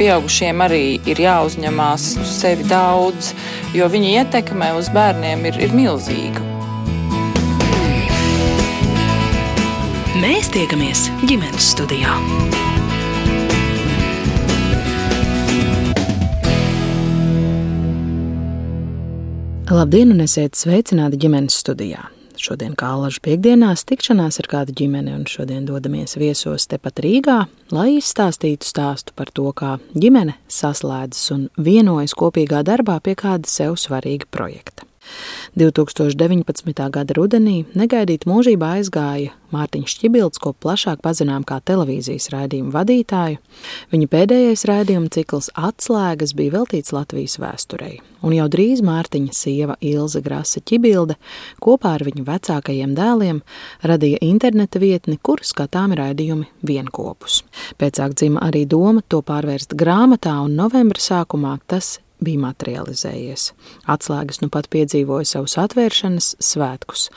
pieaugušiem arī ir jāuzņemās uz sevi daudz, jo viņa ietekme uz bērniem ir, ir milzīga. Mēs tiekamies ģimenes studijā. Labdien, un esiet sveicināti ģimenes studijā. Šodien, kā alažu piekdienās, tikšanās ar kādu ģimeni, un šodien dodamies viesos tepat Rīgā, lai izstāstītu stāstu par to, kā ģimene saslēdzas un vienojas kopīgā darbā pie kāda sev svarīga projekta. 2019. gada rudenī negaidīt mūžībā aizgāja Mārtiņš Čibilds, ko plašāk pazinām kā televīzijas raidījuma vadītāju. Viņa pēdējais raidījuma cikls Atslēgas bija veltīts Latvijas vēsturei, un jau drīz Mārtiņa sieva Ilza Grasa Čibilde kopā ar viņu vecākajiem dēliem radīja interneta vietni, kur skatām raidījumi vienkopus. Pēcāk dzima arī doma to pārvērst grāmatā, un novembra sākumā tas bija materializējies. Atslēgas nu pat piedzīvoja savus atvēršanas svētkus.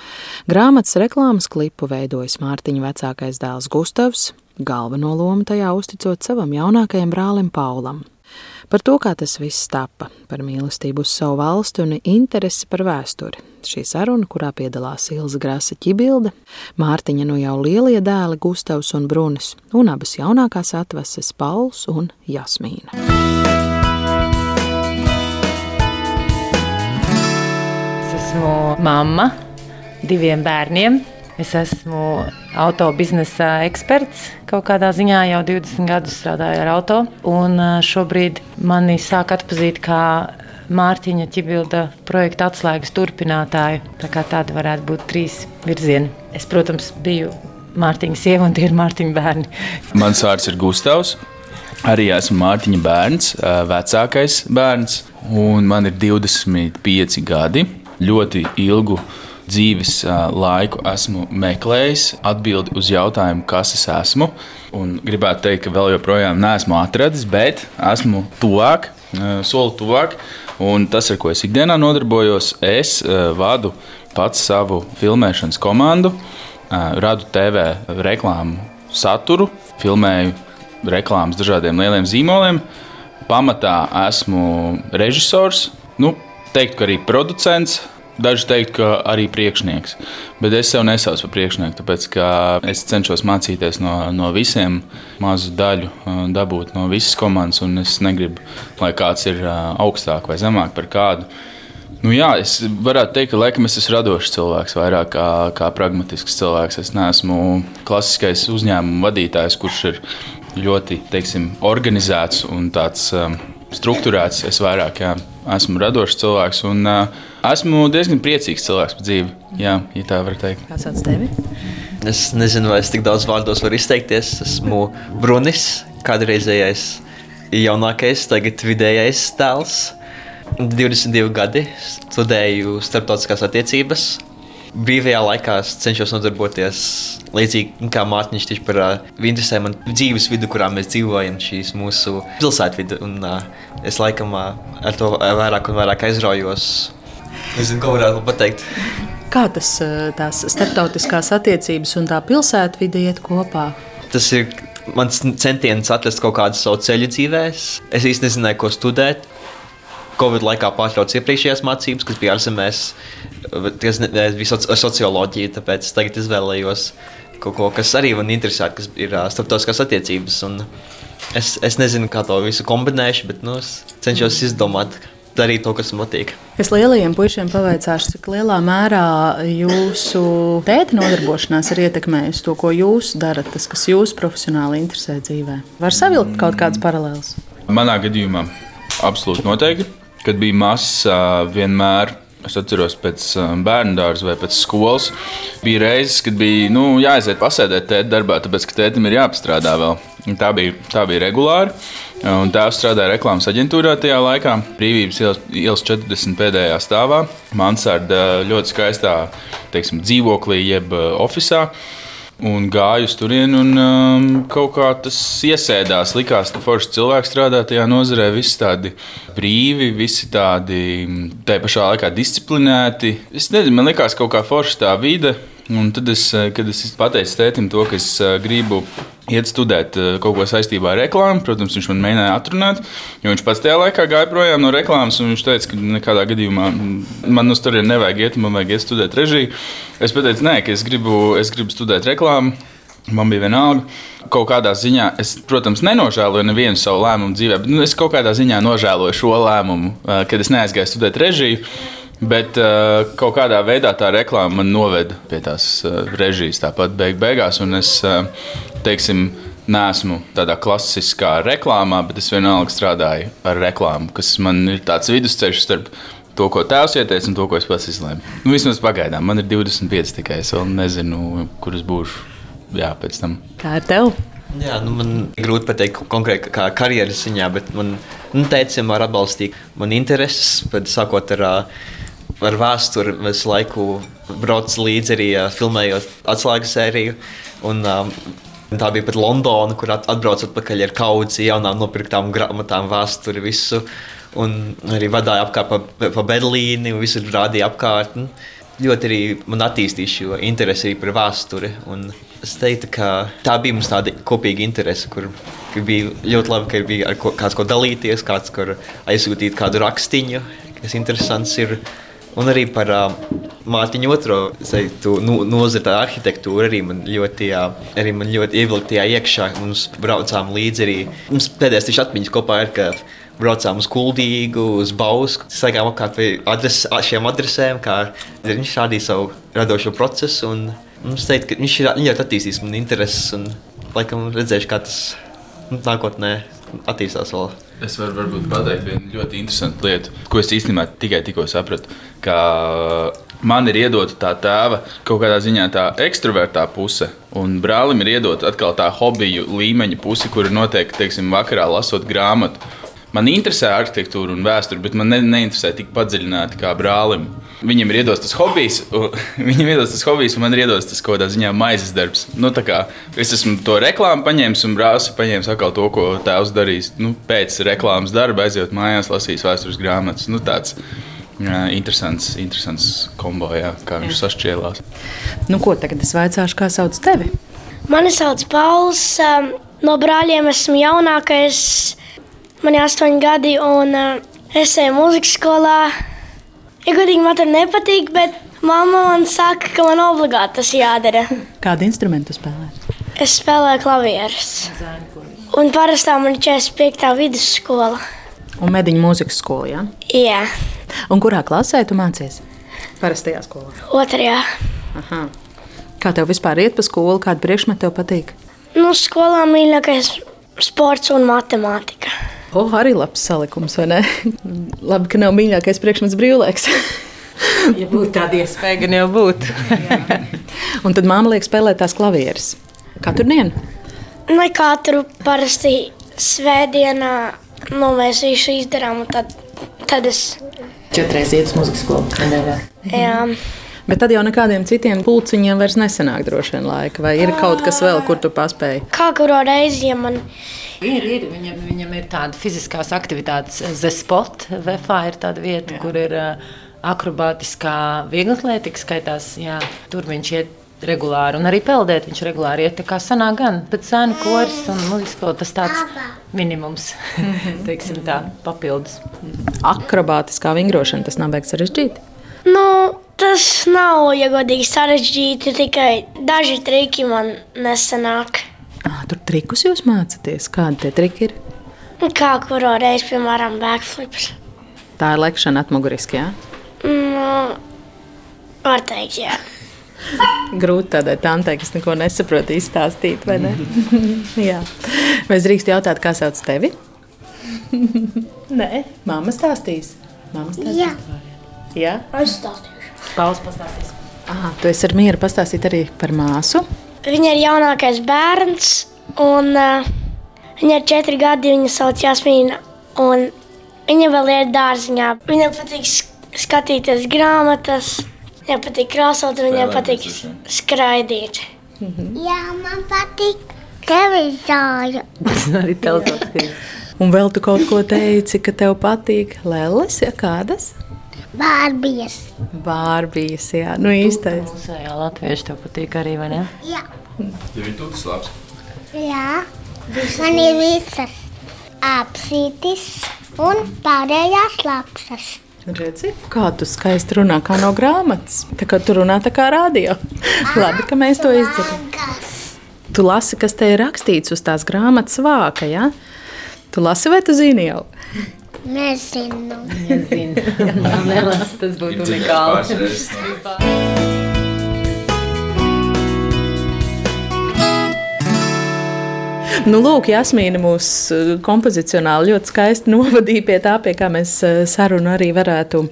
Grāmatas reklāmas klipu veidojas Mārtiņa vecākais dēls Gustavs, galveno lomu tajā uzticot savam jaunākajam brālim Paulam. Par to, kā tas viss tapa, par mīlestību uz savu valsti un interesi par vēsturi. Šī saruna, kurā piedalās Ilza Grasa ķibilde, Mārtiņa nu jau lielie dēli Gustavs un Brunis, un abas jaunākās atvases Pauls un Jasmīna. Esmu mamma diviem bērniem. Es esmu auto biznesa eksperts. Kaut kādā ziņā jau 20 gadus strādāju ar auto. Un šobrīd mani sāk atpazīt kā Mārtiņa Čibilda projekta atslēgas turpinātāju. Tā kā tādi varētu būt trīs virzieni. Es, protams, biju Mārtiņa sieva un tie ir Mārtiņa bērni. Mans vārds ir Gustavs. Arī esmu Mārtiņa bērns, vecākais bērns, un man ir 25 gadi ļoti ilgu dzīves laiku esmu meklējis atbildi uz jautājumu, kas es esmu. Un gribētu teikt, ka vēl joprojām neesmu atradis, bet esmu tuvāk, soli tuvāk. Un tas, ar ko es ikdienā nodarbojos, es vadu pats savu filmēšanas komandu, radu TV reklāmu saturu, filmēju reklāmas dažādiem lieliem zīmoliem. Pamatā esmu režisors, nu, teikt, ka arī producents, Daži teikt, ka arī priekšnieks, bet es sev nesaucu par priekšnieku, tāpēc ka es cenšos mācīties no, no visiem, mazu daļu dabūt no visas komandas, es negribu, lai kāds ir augstāk vai zemāk par kādu. Nu, jā, es varētu teikt, ka laikam es esmu radošs cilvēks, vairāk kā, kā pragmatisks cilvēks. Es neesmu klasiskais uzņēmuma vadītājs, kurš ir ļoti teiksim, organizēts un tāds um, strukturēts. Es vairāk jā, esmu radošs cilvēks. Un, uh, Esmu diezgan priecīgs cilvēks par dzīvi. Jā, ja tā var teikt. Kāds sauc tevi? Es nezinu, vai es tik daudz vārdos varu izteikties. Esmu Brunis, kādreizējais jaunākais, tagad vidējais tēls. 22 gadi, studēju starptautiskās attiecības. Brīvajā laikā cenšos nodarboties līdzīgi kā Mārtiņš tieši par uh, interesē man dzīves vidu, kurā mēs dzīvojam, šīs mūsu pilsētvidu. Un uh, es laikam uh, ar to vairāk un vairāk aizraujos Nezinu, ko varētu pateikt. Kā tas tās starptautiskās attiecības un tā pilsētvide iet kopā? Tas ir mans centiens atrast kaut kādu savu ceļu dzīvē. Es īsti nezināju, ko studēt. Covid laikā pārtraucu iepriekšējās mācības, kas bija ārzemēs. Tas bija ar socioloģiju, tāpēc tagad izvēlējos kaut ko, kas arī man interesē, kas ir starptautiskās attiecības. Un es, es nezinu, kā to visu kombinēšu, bet nu, es cenšos izdomāt, darīt to, kas man patīk. Es lielajiem puišiem pavaicāšu, cik lielā mērā jūsu tēta nodarbošanās ir ietekmējusi to, ko jūs darat, tas, kas jūs profesionāli interesē dzīvē. Var savilkt kaut kādas paralēlas? Manā gadījumā absolūti noteikti. Kad bija mazs, vienmēr Es atceros, pēc bērnu dārza vai pēc skolas bija reizes, kad bija nu, jāaiziet pasēdēt tēta darbā, tāpēc ka tētim ir jāpastrādā vēl. Tā bija, tā bija regulāri. Tēvs strādāja reklāmas aģentūrā tajā laikā, Brīvības ielas 40. pēdējā stāvā. Mansarda ļoti skaistā teiksim, dzīvoklī, jeb uh, oficiālā. Un gāju uz turieni, un um, kaut kā tas iesēdās. Likās, ka forši cilvēki strādā tajā nozarē, visi tādi brīvi, visi tādi tā pašā laikā disciplinēti. Es nezinu, man liekas, kaut kā forša tā vide. Un tad, es, kad es pateicu tētim to, ka es uh, gribu iet studēt eh, kaut ko saistībā ar reklāmu. Protams, viņš man mēģināja atrunāt, jo viņš pats tajā laikā gāja projām no reklāmas. Viņš teica, ka nekādā gadījumā man uz turieni nevajag iet, man vajag iet studēt režiju. Es pateicu, nē, ka es gribu, es gribu studēt reklāmu. Man bija vienalga. Kaut kādā ziņā es, protams, nenožēloju nevienu savu lēmumu dzīvē, bet nu, es kaut kādā ziņā nožēloju šo lēmumu, eh, kad es neaizgāju studēt režiju. Bet uh, kaut kādā veidā tā reklāma man noveda pie tās uh, režijas, tāpat beig beigās. Un es, uh, teiksim, neesmu tādā klasiskā reklāmā, bet es vienalga strādāju ar reklāmu, kas man ir tāds vidusceļš starp to, ko tēvs ieteica, un to, ko es pats izlēmu. Nu, vismaz pagaidām, man ir 25 tikai. Es vēl nezinu, kur es būšu jā, pēc tam. Kā ir tev? Jā, nu man grūti pateikt konkrēti kā karjeras ziņā, bet man nu, teicam, ar atbalstīja man intereses, bet sākot ar, ar vēsturi, visu laiku braucu līdzi arī filmējot atslēgas sēriju. Un, um, Tā bija pat Londona, kur atbraucu atpakaļ ar kaudzi jaunām nopirktām grāmatām, vēsturi, visu. Un arī vadīja apkārt pa, pa Berlīni, un visur rādīja apkārt. Ļoti arī man attīstīja šo interesi par vēsturi. Un es teiktu, ka tā bija mums tāda kopīga interese, kur bija ļoti labi, ka bija ko, kāds ko dalīties, kāds kur aizsūtīt kādu rakstiņu, kas interesants ir. Un arī par uh, Mārtiņu otro teiktu, nu, nozari, tā arhitektūra arī man ļoti, jā, arī man ļoti ievilka tajā iekšā. Mums braucām līdzi arī. Mums pēdējais tieši atmiņas kopā ir, ka braucām uz Kuldīgu, uz Bausku, staigājām apkārt adres, šiem adresēm, kā viņš rādīja savu radošo procesu. Un, mums teikt, ka viņš ir ļoti attīstījis man intereses un laikam redzējuši, kā tas nu, nākotnē attīstās vēl. Es varu varbūt pateikt vienu ļoti interesantu lietu, ko es īstenībā tikai tikko sapratu. Man ir iedota tā tēva kaut kādā ziņā tā ekstravertā puse, un brālim ir iedota atkal tā hobiju līmeņa puse, kur ir noteikti, teiksim, vakarā lasot grāmatu. Man interesē arhitektūra un vēsture, bet man ne, neinteresē tik padziļināti kā brālim. Viņam ir iedodas tas hobijs, viņam ir iedodas tas hobijs, un man ir iedodas tas kaut kādā ziņā maizes darbs. Nu, kā, es esmu to reklāmu paņēmis, un brālis paņēmis atkal to, ko tēvs darīs. Nu, pēc reklāmas darba aizjūt mājās, lasīs vēstures grāmatas. Nu, tāds, Jā, interesants, interesants kombo, jā, kā viņš sašķēlās. Nu, ko tagad es vaicāšu, kā sauc tevi? Mani sauc Pauls. Um, no brāļiem esmu jaunākais. Man ir astoņi gadi, un uh, es eju muzikas skolā. Ja godīgi man tur nepatīk, bet mamma man saka, ka man obligāti tas jādara. Kādu instrumentu spēlē? Es spēlēju klavierus. Un parastā man ir 45. vidusskola. Un mediņu mūzikas skolā, jā? Jā. Un kurā klasē tu mācies? Parastajā skolā. Otrajā. Aha. Kā tev vispār iet pa skolu? Kāda priekšmeta tev patīk? Nu, skolā mīļākais sports un matemātika. Oh, arī labs salikums, vai ne? Labi, ka nav mīļākais priekšmets brīvlaiks. ja būtu tāda iespēja, gan jau būtu. un tad māma liek spēlēt tās klavieres. Katru dienu? Ne katru parasti svētdienā nu, mēs visu izdarām, un tad, tad es. Četreiz iet uz muzikas skolu. Jā. Bet tad jau nekādiem citiem pulciņiem vairs nesanāk droši vien laika. Vai ir kaut kas vēl, kur tu paspēji? Kā kuru reizi, ja man Ir, ir. Viņam, viņam ir tāda fiziskās aktivitātes, Zespot, VFA ir tāda vieta, jā. kur ir uh, akrobātiskā vieglatlētika skaitās. Jā, tur viņš iet regulāri, un arī peldēt viņš regulāri iet. Tā kā sanāk gan, bet sēnu kors un mūzikas tas tāds minimums, teiksim tā, papildus. Akrobātiskā vingrošana, tas nav beigas sarežģīti? Nu, tas nav, ja godīgi sarežģīti, tikai daži triki man nesanāk. Ah, tur trikus jūs mācāties. Kādi tie triki ir? Kā kuru reizi, piemēram, backflips. Tā ir lekšana atmuguriski, jā? Nu, var teikt, jā. Grūti tādai tantei, kas neko nesaprot, izstāstīt, vai ne? jā. Vai es drīkstu jautāt, kā sauc tevi? Nē, mamma stāstīs. Mamma stāstīs. Jā. Jā? Es stāstīšu. Pauls pastāstīs. Aha, tu esi ar mieru pastāstīt arī par māsu. Viņa ir jaunākais bērns, un uh, viņa ir četri gadi. Viņa sauc Jasmīna, un viņa vēl ir dārziņā. Viņai patīk skatīties grāmatas, viņai patīk krāsot, viņai patīk skraidīt. Jā, man patīk televizoru. arī televīzija. Un vēl tu kaut ko teici, ka tev patīk lēles, ja kādas? Bārbijas. Bārbijas, jā, nu īstais. Jā, latvieši tev patīk arī, vai ne? Jā. Ja viņi tur tas labs. Jā, man ir visas apsītis un pārējās lapsas. Redzi, kā tu skaisti runā, kā no grāmatas. Tā kā tu runā tā kā rādio. Labi, ka mēs to izdarām. Tu lasi, kas te ir rakstīts uz tās grāmatas vāka. Ja? Tu lasi, vai tu zini jau? Nezinu. Nezinu, Lielas, tas būtu unikāli. Nu, lūk, Jasmīna mūs eh, kompozicionāli ļoti skaisti novadīja pie tā, pie kā mēs eh, sarunu arī varētu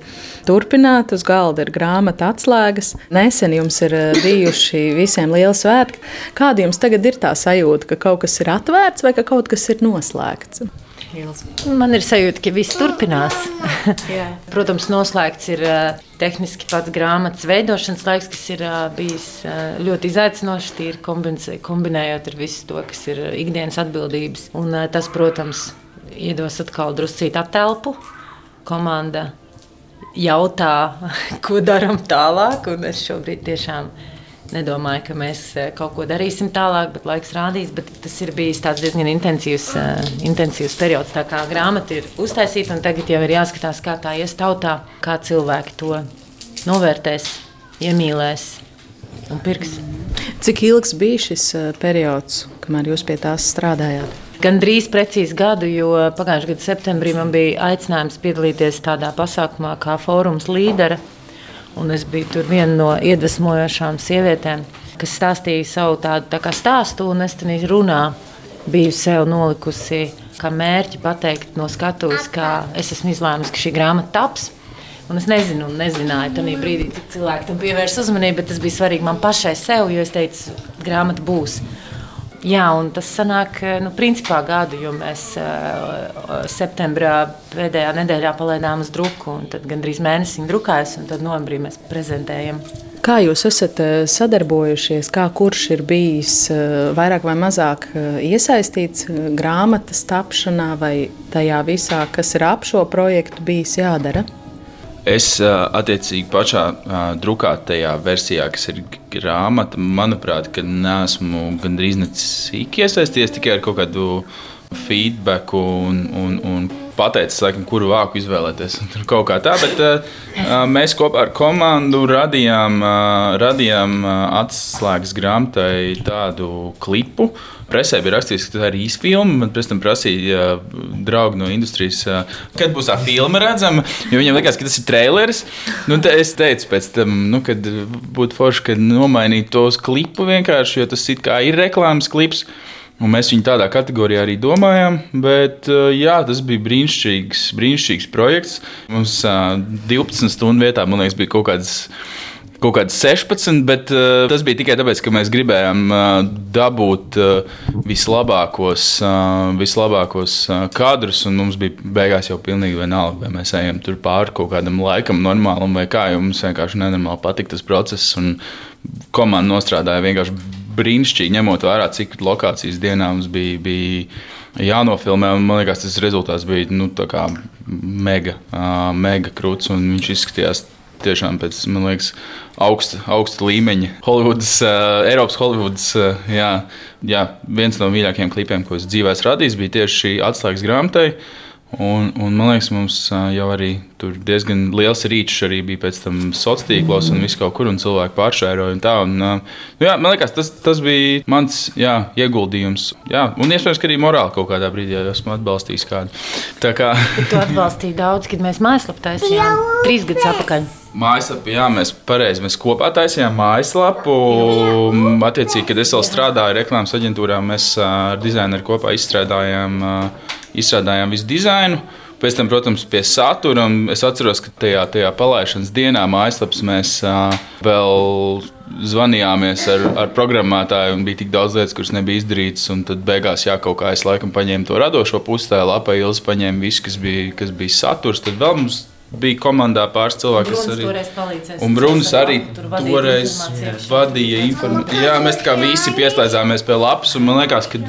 turpināt. Uz galda ir grāmata atslēgas. Nesen jums ir eh, bijuši visiem lieli svētki. Kāda jums tagad ir tā sajūta, ka kaut kas ir atvērts vai ka kaut kas ir noslēgts? Man ir sajūta, ka viss turpinās. Protams, noslēgts ir tehniski pats grāmatas veidošanas laiks, kas ir bijis ļoti izaicinošs, tīri kombinējot ar visu to, kas ir ikdienas atbildības. Un, tas, protams, iedos atkal druscīt atelpu. Komanda jautā, ko darām tālāk, un es šobrīd tiešām esmu nedomāju, ka mēs eh, kaut ko darīsim tālāk, bet laiks rādīs. Bet tas ir bijis diezgan intensīvs, uh, intensīvs periods. Tā kā grāmata ir uztaisīta, un tagad jau ir jāskatās, kā tā ies tautā, kā cilvēki to novērtēs, iemīlēs un pirks. Cik ilgs bija šis uh, periods, kamēr jūs pie tās strādājāt? Gan drīz precīzi gadu, jo pagājušā gada septembrī man bija aicinājums piedalīties tādā pasākumā kā fórums līdera Un es biju viena no iedvesmojošām sievietēm, kas stāstīja savu tādu tā stāstu, un es tam runā biju sev nolikusi kā mērķi pateikt no skatuves, ka es esmu izlēmusi, ka šī grāmata taps. Un es nezinu, un nezināju tajā brīdī, cik cilvēki tam pievērs uzmanību, bet tas bija svarīgi man pašai sev, jo es teicu, grāmata būs. Jā, un tas sanāk, eh, nu, principā gadu, jo mēs uh, septembrā pēdējā nedēļā palaidām uz druku, un tad gandrīz mēnesi drukājas, un tad novembrī mēs prezentējam. Kā jūs esat sadarbojušies, kā kurš ir bijis vairāk vai mazāk iesaistīts grāmatas tapšanā vai tajā visā, kas ir ap šo projektu bijis jādara? Es attiecīgi pašā drukātajā versijā, kas ir grāmata, manuprāt, neesmu gandrīz necik iesaistījies tikai ar kaut kādu feedback un, un, un pateicis, laikam, kuru vāku izvēlēties. Tur kaut kā tā, bet uh, mēs kopā ar komandu radījām, uh, radījām uh, atslēgas grāmatai tādu klipu. Presē bija rakstīts, ka tā ir īsta filma. Man pēc tam prasīja draugi no industrijas, kad būs tā filma redzama. Viņam liekas, ka tas ir traileris. Nu, es teicu, pēc tam, nu, kad būtu forši, kad nomainīt tos klipu vienkārši, jo tas ir reklāmas klips. Un mēs viņu tādā kategorijā arī domājām, bet jā, tas bija brīnišķīgs, brīnišķīgs projekts. Mums 12 stundu vietā, man liekas, bija kaut kādas kaut kāds 16, bet uh, tas bija tikai tāpēc, ka mēs gribējām uh, dabūt uh, vislabākos, uh, vislabākos uh, kadrus, mums bija beigās jau pilnīgi vienalga, vai mēs ejam tur pāri kaut kādam laikam, normālam vai kā, mums vienkārši nenormāli patika tas process, un komanda nostrādāja vienkārši brīnišķīgi, ņemot vērā, cik lokācijas dienā mums bija. bija jānofilmē. Man liekas, tas rezultāts bija nu, mega, uh, mega krūts. Viņš izskatījās tiešām pēc liekas, augsta, augsta līmeņa. Hollywoods, uh, Eiropas Hollywoods, uh, jā, jā, viens no mīļākajiem klipiem, ko es dzīvē esmu radījis, bija tieši šī atslēgas grāmatai. Un, un man liekas, mums jau arī tur diezgan liels rīčs arī bija pēc tam sociālos tīklos un viss kaut kur, un cilvēki pāršēroja. Un tā, un, nu, jā, man liekas, tas, tas bija mans jā, ieguldījums. Jā, un iespējams, ka arī morāli kaut kādā brīdī esmu atbalstījis kādu. Tā kā tu atbalstīji daudz, kad mēs mājaslapu taisījām trīs gadus atpakaļ. Mājaslapu, jā, mēs pareizi mēs kopā taisījām mājaslapu. Attiecīgi, kad es vēl strādāju reklāmas aģentūrā, mēs ar dizaineru kopā izstrādājām. Izstrādājām visu dizainu. Pēc tam, protams, pie satura. Es atceros, ka tajā, tajā palaišanas dienā mājaslapas mēs vēl zvanījāmies ar, ar programmētāju, un bija tik daudz lietas, kuras nebija izdarītas. Tad beigās, jā, kaut kā es laikam paņēmu to radošo pusi, tā lapā ilgi paņēmu visu, kas bija, kas bija saturs. Tad vēl mums bija komandā pāris cilvēki, kas arī. Un Brunis arī toreiz vadīja informāciju. Jā, mēs kā visi pieslēdzāmies pie lapas, un man liekas, ka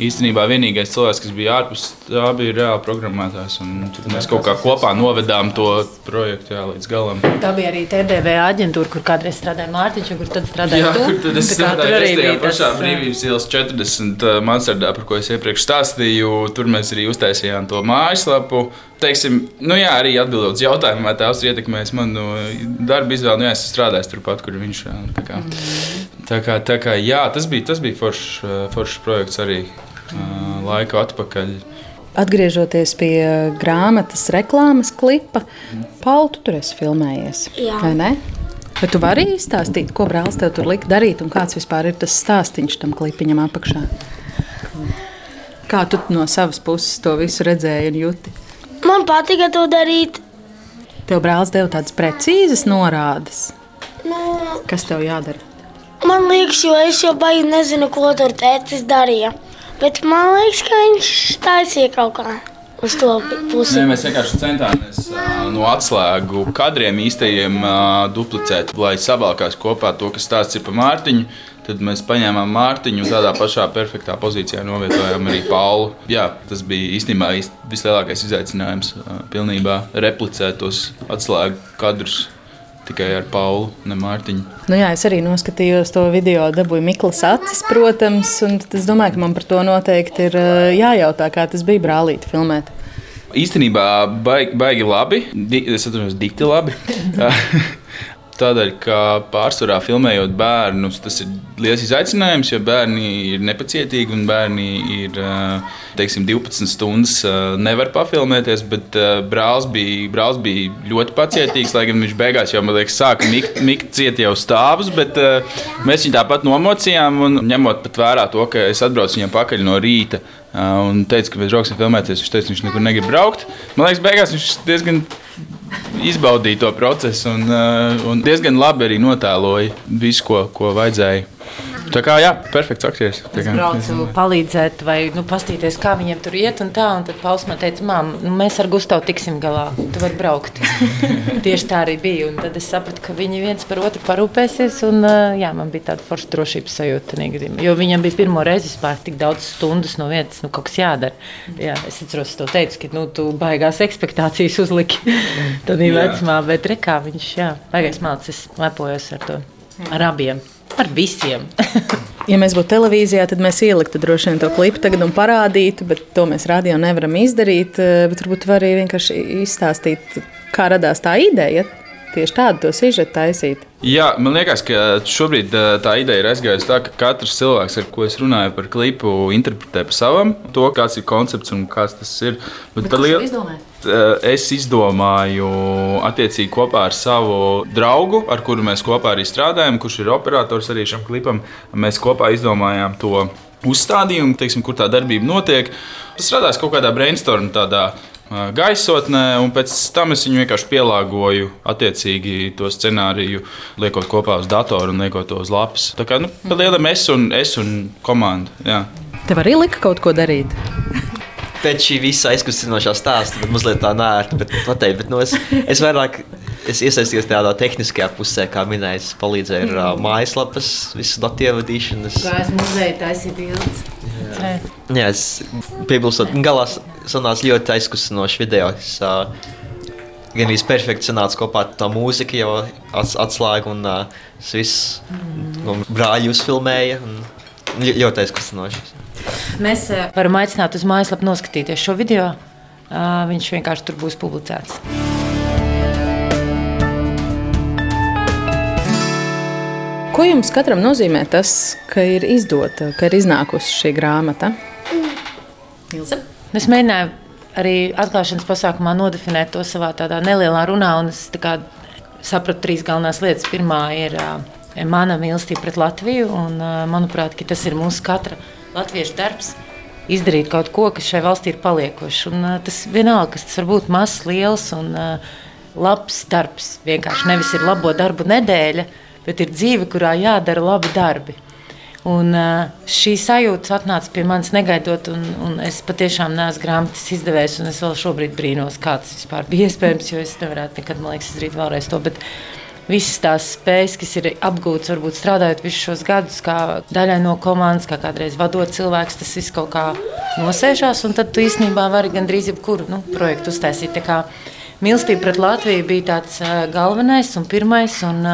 īstenībā vienīgais cilvēks, kas bija ārpus tā, bija reāli programmētājs. Mēs kaut kā kopā novedām to projektu jā, līdz galam. Tā bija arī TDV aģentūra, kur kādreiz strādāja Mārtiņš, un kur tad strādāja Jā, tu. kur tad es tur strādāju arī tajā tas, pašā uh, brīvības ielas 40 uh, Mansardā, par ko es iepriekš stāstīju. Tur mēs arī uztaisījām to mājaslapu. Teiksim, nu jā, arī atbildot uz jautājumu, vai tās ir ietekmējis manu darbu izvēli. Nu, jā, es esmu strādājis turpat, kur viņš ir. Tā kā, tā kā, jā, tas bija, tas bija foršs, uh, foršs projekts arī uh, laiku atpakaļ. Atgriežoties pie grāmatas reklāmas klipa, Pauli, tu tur esi filmējies. Jā. vai ne? Bet tu vari izstāstīt, ko brālis tev tur lika darīt un kāds vispār ir tas stāstīns tam klipiņam apakšā? Kā tu no savas puses to visu redzēji un jūti? Man patika to darīt. Tev brālis deva tādas precīzas norādes, Nu, kas tev jādara. Man liekas, jo es jau baigi nezinu, ko tur tētis darīja. Bet man liekas, ka viņš taisīja kaut kā. Nē, mēs vienkārši centāmies uh, no atslēgu kadriem īstajiem uh, duplicēt, lai savalkās kopā to, kas stāsts ir par Mārtiņu. Tad mēs paņēmām Mārtiņu un tādā pašā perfektā pozīcijā novietojām arī Paulu. Jā, tas bija īstenībā īst- vislielākais izaicinājums. Uh, pilnībā replicēt tos atslēgu kadrus tikai ar Paulu, ne Mārtiņu. Nu jā, es arī noskatījos to video, dabūju Mikls acis, protams, un es domāju, ka man par to noteikti ir jājautā, kā tas bija brālīti filmēt. Īstenībā baigi, baigi labi. Es atceros, dikti labi. Tādēļ, ka pārsvarā filmējot bērnus, tas ir liels izaicinājums, jo bērni ir nepacietīgi un bērni ir eh, teiksim, 12 stundas eh, nevar pafilmēties. Bet eh, brālis bija, brālis bija ļoti pacietīgs, lai gan viņš beigās jau liekas, sāka mikt, mikt ciet jau stāvus. Bet mēs viņu tāpat nomocījām un ņemot vērā to, ka es atbraucu viņam pakaļ no rīta. Un teica, ka mēs brauksim filmēties. Viņš teica, viņš nekur negrib braukt. Man liekas, beigās viņš diezgan izbaudīja to procesu un, uh, un diezgan labi arī notēloja visu, ko, ko vajadzēja. Tā kā jā, perfekts aktieris. Es braucu palīdzēt, vai nu, paskatīties, kā viņiem tur iet. Un, tā, un tad Pauls man teica, māmiņa, nu, mēs ar Gustavu tiksim galā. Tu vari braukt. Tieši tā arī bija. Un tad es sapratu, ka viņi viens par otru parūpēsies. Un, jā, man bija tāda forša drošības sajūta. gadījumā. Jo viņam bija pirmo reizi vispār tik daudz stundas no vietas, nu, kaut kas jādara. Jā, es atceros, to teicu, ka nu, tu baigās ekspektācijas uzliki. Tad bija vecumā, bet rekā viņš, jā, baigais mācis, lepojos ar to. Ar abiem. Ar visiem. Ja mēs būtu televīzijā, tad mēs ieliktu droši vien to klipu tagad un parādītu, bet to mēs rādījā nevaram izdarīt. eh, Bet varbūt var arī vienkārši izstāstīt, kā radās tā ideja. Tieši tādu to sižetu taisīt. Jā, man liekas, ka šobrīd ā, tā ideja ir aizgājusi tā, ka katrs cilvēks, ar ko es runāju par klipu, interpretē pa savam to, kāds ir koncepts un kāds tas ir. Bet par lielu- Ā, Es izdomāju, attiecīgi, kopā ar savu draugu, ar kuru mēs kopā arī strādājam, kurš ir operators arī šim klipam. Mēs kopā izdomājām to uzstādījumu, teiksim, kur tā darbība notiek. Tas radās kaut kādā brainstorm, tādā ā, gaisotnē, un pēc tam es viņu vienkārši pielāgoju, attiecīgi, to scenāriju, liekot kopā uz datoru un liekot to uz lapas. Tā kā nu, pa lielam es un, es un komanda. Jā. Tev arī lika kaut ko darīt. Pēc šī visa aizkustinošā stāsta, bet mazliet tā nērti. Bet, pateikt, bet, nu, es, es vairāk es iesaistījos tādā tehniskajā pusē, kā minēju, es palīdzēju ar uh, mājaslapas, visu datu ievadīšanas. Gājis muzejā, taisīja bildes. Jā, es piebilstot, galā sanāca ļoti aizkustinošs video. Es, uh, Gan arī perfekti sanāca kopā tā mūziku, jau ats, atslēga un uh, viss no brāļus filmēja. un ļo- Ļoti aizkustinoši. Mēs eh, varam aicināt uz mājaslapu noskatīties šo video. Ā, Viņš vienkārši tur būs publicēts. Ko jums katram nozīmē tas, ka ir izdota, ka ir iznākusi šī grāmata? Ilse? Es mēģināju arī atklāšanas pasākumā nodefinēt to savā tādā nelielā runā, un es sapratu trīs galvenās lietas. Pirmā ir ā, mana mīlestība pret Latviju, un ā, manuprāt, ka tas ir mūsu katra latviešu darbs. Izdarīt kaut ko, kas šai valstī ir paliekošs. Un, ā, tas vienalga, kas tas var būt mazs, liels un ā, labs darbs. Vienkārši nevis ir labo darbu nedēļa, bet ir dzīve, kurā jādara labi darbi. Un, uh, šī sajūta atnāca pie manis negaidot, un, un es patiešām neesmu grāmatas izdevējs. Es vēl šobrīd brīnos, kā tas vispār bija iespējams, jo es nevarētu nekad, man liekas, izdarīt vēlreiz to. Bet visas tās spējas, kas ir apgūtas, varbūt strādājot visus šos gadus, kā daļai no komandas, kā kādreiz vadot cilvēks, tas viss kaut kā nosēžās. Tad tu īstenībā vari gandrīz jebkuru nu, projektu uztaisīt. Mīlestība pret Latviju bija tāds galvenais un pirmais. Un,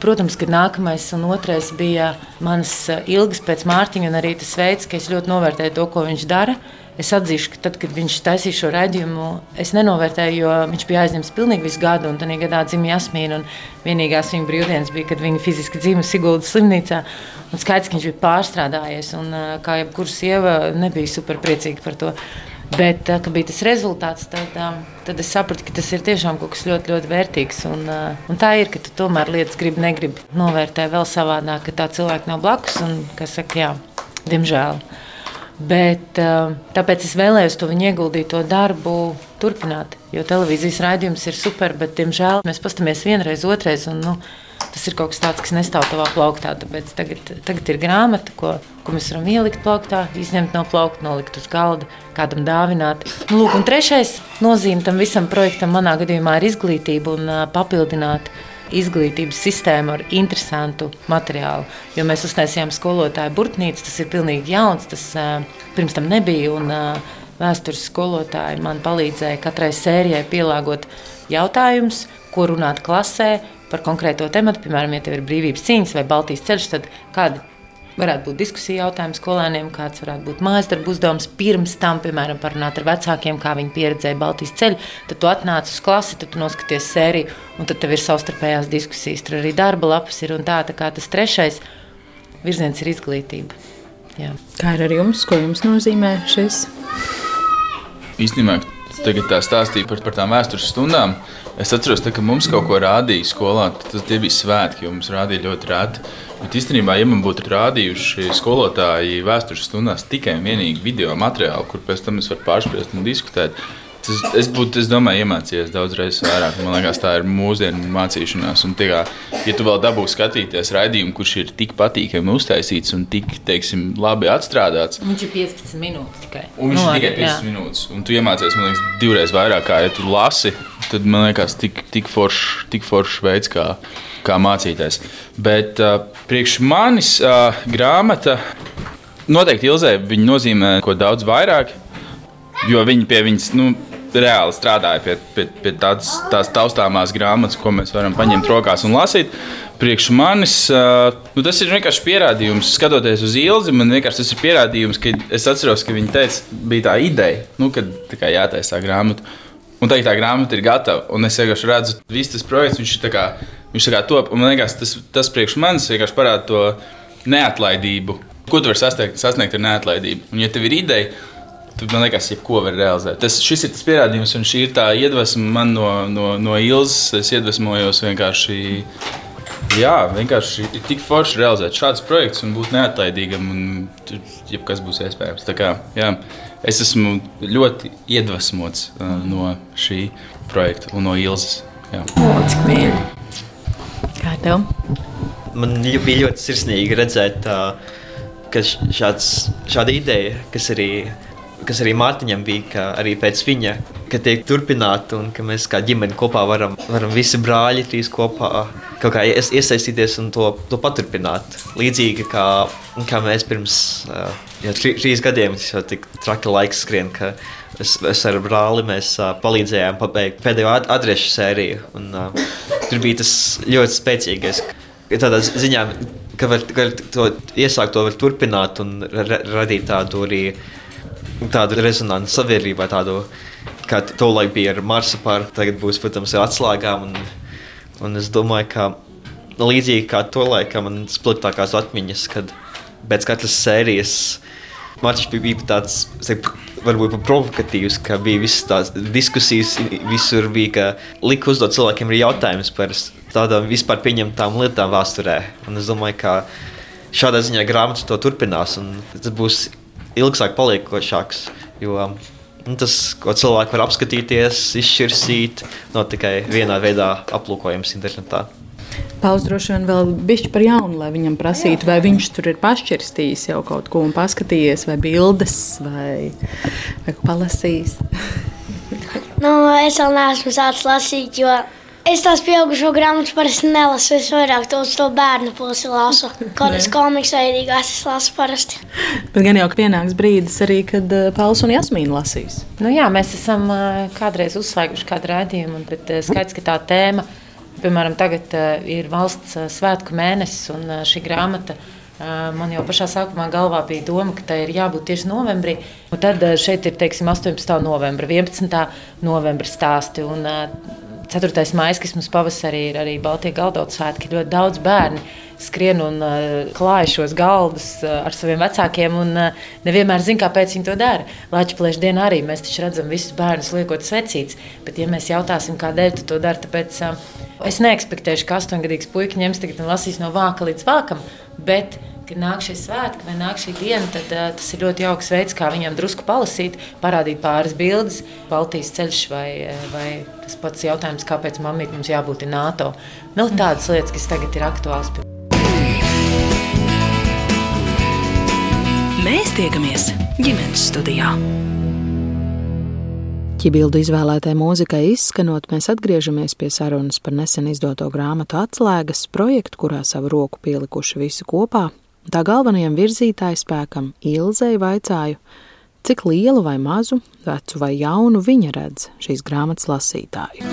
Protams, ka nākamais un otrais bija manas ilgas pēc Mārtiņa, un arī tas veids, ka es ļoti novērtēju to, ko viņš dara. Es atzīšu, ka tad, kad viņš taisīja šo raidījumu, es nenovērtēju, jo viņš bija aizņemts pilnīgi visu gadu, un tajā gadā dzimta Jasmīna. Vienīgās viņa brīvdienas bija, kad viņa fiziski dzīvoja Siguldas slimnīcā. Un skaidrs, ka viņš bija pārstrādājies, un kā jebkura sieva nebija super priecīga par to. Bet, kad bija tas rezultāts, tad, tad es sapratu, ka tas ir tiešām kaut kas ļoti, ļoti vērtīgs. Un, un tā ir, ka tu tomēr lietas gribi, negribi novērtēt vēl savādāk, ka tā cilvēka nav blakus un saka, jā, diemžēl. Bet, tāpēc es vēlējos to viņa ieguldīto darbu turpināt. Jo televīzijas raidījums ir super, bet, diemžēl, mēs paskatāmies vienreiz, otrreiz. Un, nu, tas ir kaut kas tāds, kas nestāv tavā plauktā. Tāpēc tagad, tagad ir grāmata, ko, ko mēs varam ielikt plauktā, izņemt no plaukta, nolikt uz galda, kādam dāvināt. Nu, lūk, un trešais nozīme tam visam projektam manā gadījumā ir izglītība un uh, papildināt izglītības sistēmu ar interesantu materiālu. Jo mēs uztaisījām skolotāju burtnīcu, tas ir pilnīgi jauns, tas pirms tam nebija. Un, Vēstures skolotāji man palīdzēja katrai sērijai pielāgot jautājumus, ko runāt klasē, par konkrēto tematu, piemēram, ja tev ir brīvības cīņas vai Baltijas ceļš, tad kādi varētu būt diskusija jautājumi skolēniem, kāds varētu būt mājas darbu uzdevums. Pirms tam, piemēram, parunāt ar vecākiem, kā viņi pieredzēja Baltijas ceļu. Tad tu atnāc uz klasi, tad noskaties sēriju, un tad tev ir savstarpējās diskusijas. Tur arī darba lapas ir un tā. tā kā tas trešais virziens ir izglītība. Jā. Kā ir ar jums? Ko jums nozīmē šis? Īstenībā tagad tā stāstīja par, par tām vēstures stundām. Es atceros, tā, ka mums kaut ko rādīja skolā. Tas bija svētki, jo mums rādīja ļoti rēti. Bet īstenībā, ja man būtu rādījuši skolotāji vēstures stundās tikai un vienīgi video materiālu, kur pēc tam es varu pārspriest un diskutēt, Tas, es būtu, es domāju, iemācījies daudz reizes vairāk. Man liekas, tā ir mūsdienu mācīšanās. Un, tīkā, ja tu vēl dabūsi skatīties raidījumu, kurš ir tik patīkami uztaisīts un tik teiksim, labi atstrādāts, viņš ir 15 minūtes tikai. Un viņš no, ir tikai 15 jā. minūtes. Un tu iemācies, man liekas, divreiz vairāk, kā ja tu lasi. Tad man liekas, tik, tik foršs forš veids, kā, kā mācīties. Bet uh, priekš manis uh, grāmata noteikti Ilzē nozīmē ko daudz vairāk. Jo viņi pie viņas nu, reāli strādāja pie, pie, pie tādas, tās taustāmās grāmatas, ko mēs varam paņemt rokās un lasīt. Priekš manis nu, tas ir vienkārši pierādījums, skatoties uz ilzi. Man vienkārši tas ir pierādījums, ka es atceros, ka viņi teica, bija tā ideja, nu, kad tā jātaisa tā grāmata. Un tagad tā grāmata ir gatava. Un es vienkārši redzu, ka viss tas projekts, viņš tā kā, viņš tā kā top. Un man liekas, tas, tas priekš manis vienkārši parāda to neatlaidību. Ko tu vari sasniegt, sasniegt ar neatlaidību? Un, ja tev ir ideja, Tad man liekas, jebko var realizēt. Tas, šis ir tas pierādījums, un šī ir tā iedvesma man no, no, no Ilzas. Es iedvesmojos vienkārši. Jā, vienkārši ir tik forši realizēt šādus projektus un būt neatlaidīgam, un jebkas būs iespējams. Tā kā, jā, es esmu ļoti iedvesmots uh, no šī projekta un no Ilzas. Cik mīļi! Kā tev? Man bija ļoti sirsnīgi redzēt, uh, ka šāds, šāda ideja, kas arī ir kas arī Mārtiņam bija, ka arī pēc viņa, ka tiek turpināta un ka mēs kā ģimene kopā varam, varam visi brāļi trīs kopā kaut kā iesaistīties un to, to paturpināt. Līdzīgi kā, kā mēs pirms jā, tri, trīs gadiem, tas jau tik traki laiks skrien, ka es, es ar brāli mēs palīdzējām pabeigt pēdējo adrešu sēriju. Un, tur bija tas ļoti spēcīgais. Tādā ziņā, ka var, var to iesākt, to var turpināt un ra radīt tādu arī tādu rezonanci sabiedrībā, tādu, kā to laik bija ar Marsa pāri, tagad būs, protams, ar atslēgām. Un, un es domāju, ka līdzīgi kā to laiku man spilgtākās atmiņas, kad pēc katras sērijas Marčs bija, bija tāds, teiktu, varbūt pat provokatīvs, ka bija visas tās diskusijas, visur bija, ka lika uzdot cilvēkiem arī jautājumus par tādām vispār pieņemtām lietām vēsturē. Un es domāju, ka šādā ziņā grāmata to turpinās, un tas būs ilgāk paliekošāks. Jo nu, tas, ko cilvēki var apskatīties, izšķirsīt, nav tikai vienā veidā aplūkojams internetā. Pauls droši vien vēl bišķi par jaunu, lai viņam prasītu, vai viņš tur ir pašķirstījis jau kaut ko un paskatījies, vai bildes, vai, vai palasījis. nu, es vēl neesmu sācis lasīt, jo Es tās pieaugušo grāmatas parasti nelasu. Es vairāk tos to bērnu pusi lasu. Kādas komiks veidīgās es lasu parasti. Bet gan jau pienāks brīdis arī, kad uh, Pauls un Jasmīna lasīs. Nu, jā, mēs esam uh, kādreiz uzslēguši kādu raidījumu, bet uh, skaidrs, ka tā tēma, piemēram, tagad ir valsts svētku mēnesis un šī grāmata. Man jau pašā sākumā galvā bija doma, ka tai ir jābūt tieši novembrī. Un tad šeit ir teiksim, 18. novembra, 11. novembra stāsti. Un, 4. maija, kas mums pavasarī ir arī Baltijas galdauts svētki, ļoti daudz bērnu skrien un uh, klāj šos galdus uh, ar saviem vecākiem. Un, uh, nevienmēr zina, kāpēc viņi to dara. Latvijas dienā arī mēs redzam visus bērnus liekot svecītes. Bet, ja mēs jautāsim, kādēļ tu to dari, tāpēc uh, es neekspektēšu, ka astoņgadīgs puika ņems tagad un lasīs no vāka līdz vākam. Bet, kad nāk šie svētki vai nāk šī diena, tad uh, tas ir ļoti jauks veids, kā viņam drusku palasīt, parādīt pāris bildes, Baltijas ceļš vai, vai tas pats jautājums, kāpēc mammīt mums jābūt NATO. Nu, tādas lietas, kas tagad ir aktuāls. Mēs tiekamies ģimenes studijā. Ķibildu izvēlētajai mūzikai izskanot, mēs atgriežamies pie sarunas par nesen izdoto grāmatu atslēgas projektu, kurā savu roku pielikuši visi kopā. Tā galvenajam virzītājspēkam Ilzei vaicāju, cik lielu vai mazu, vecu vai jaunu viņa redz šīs grāmatas lasītāju.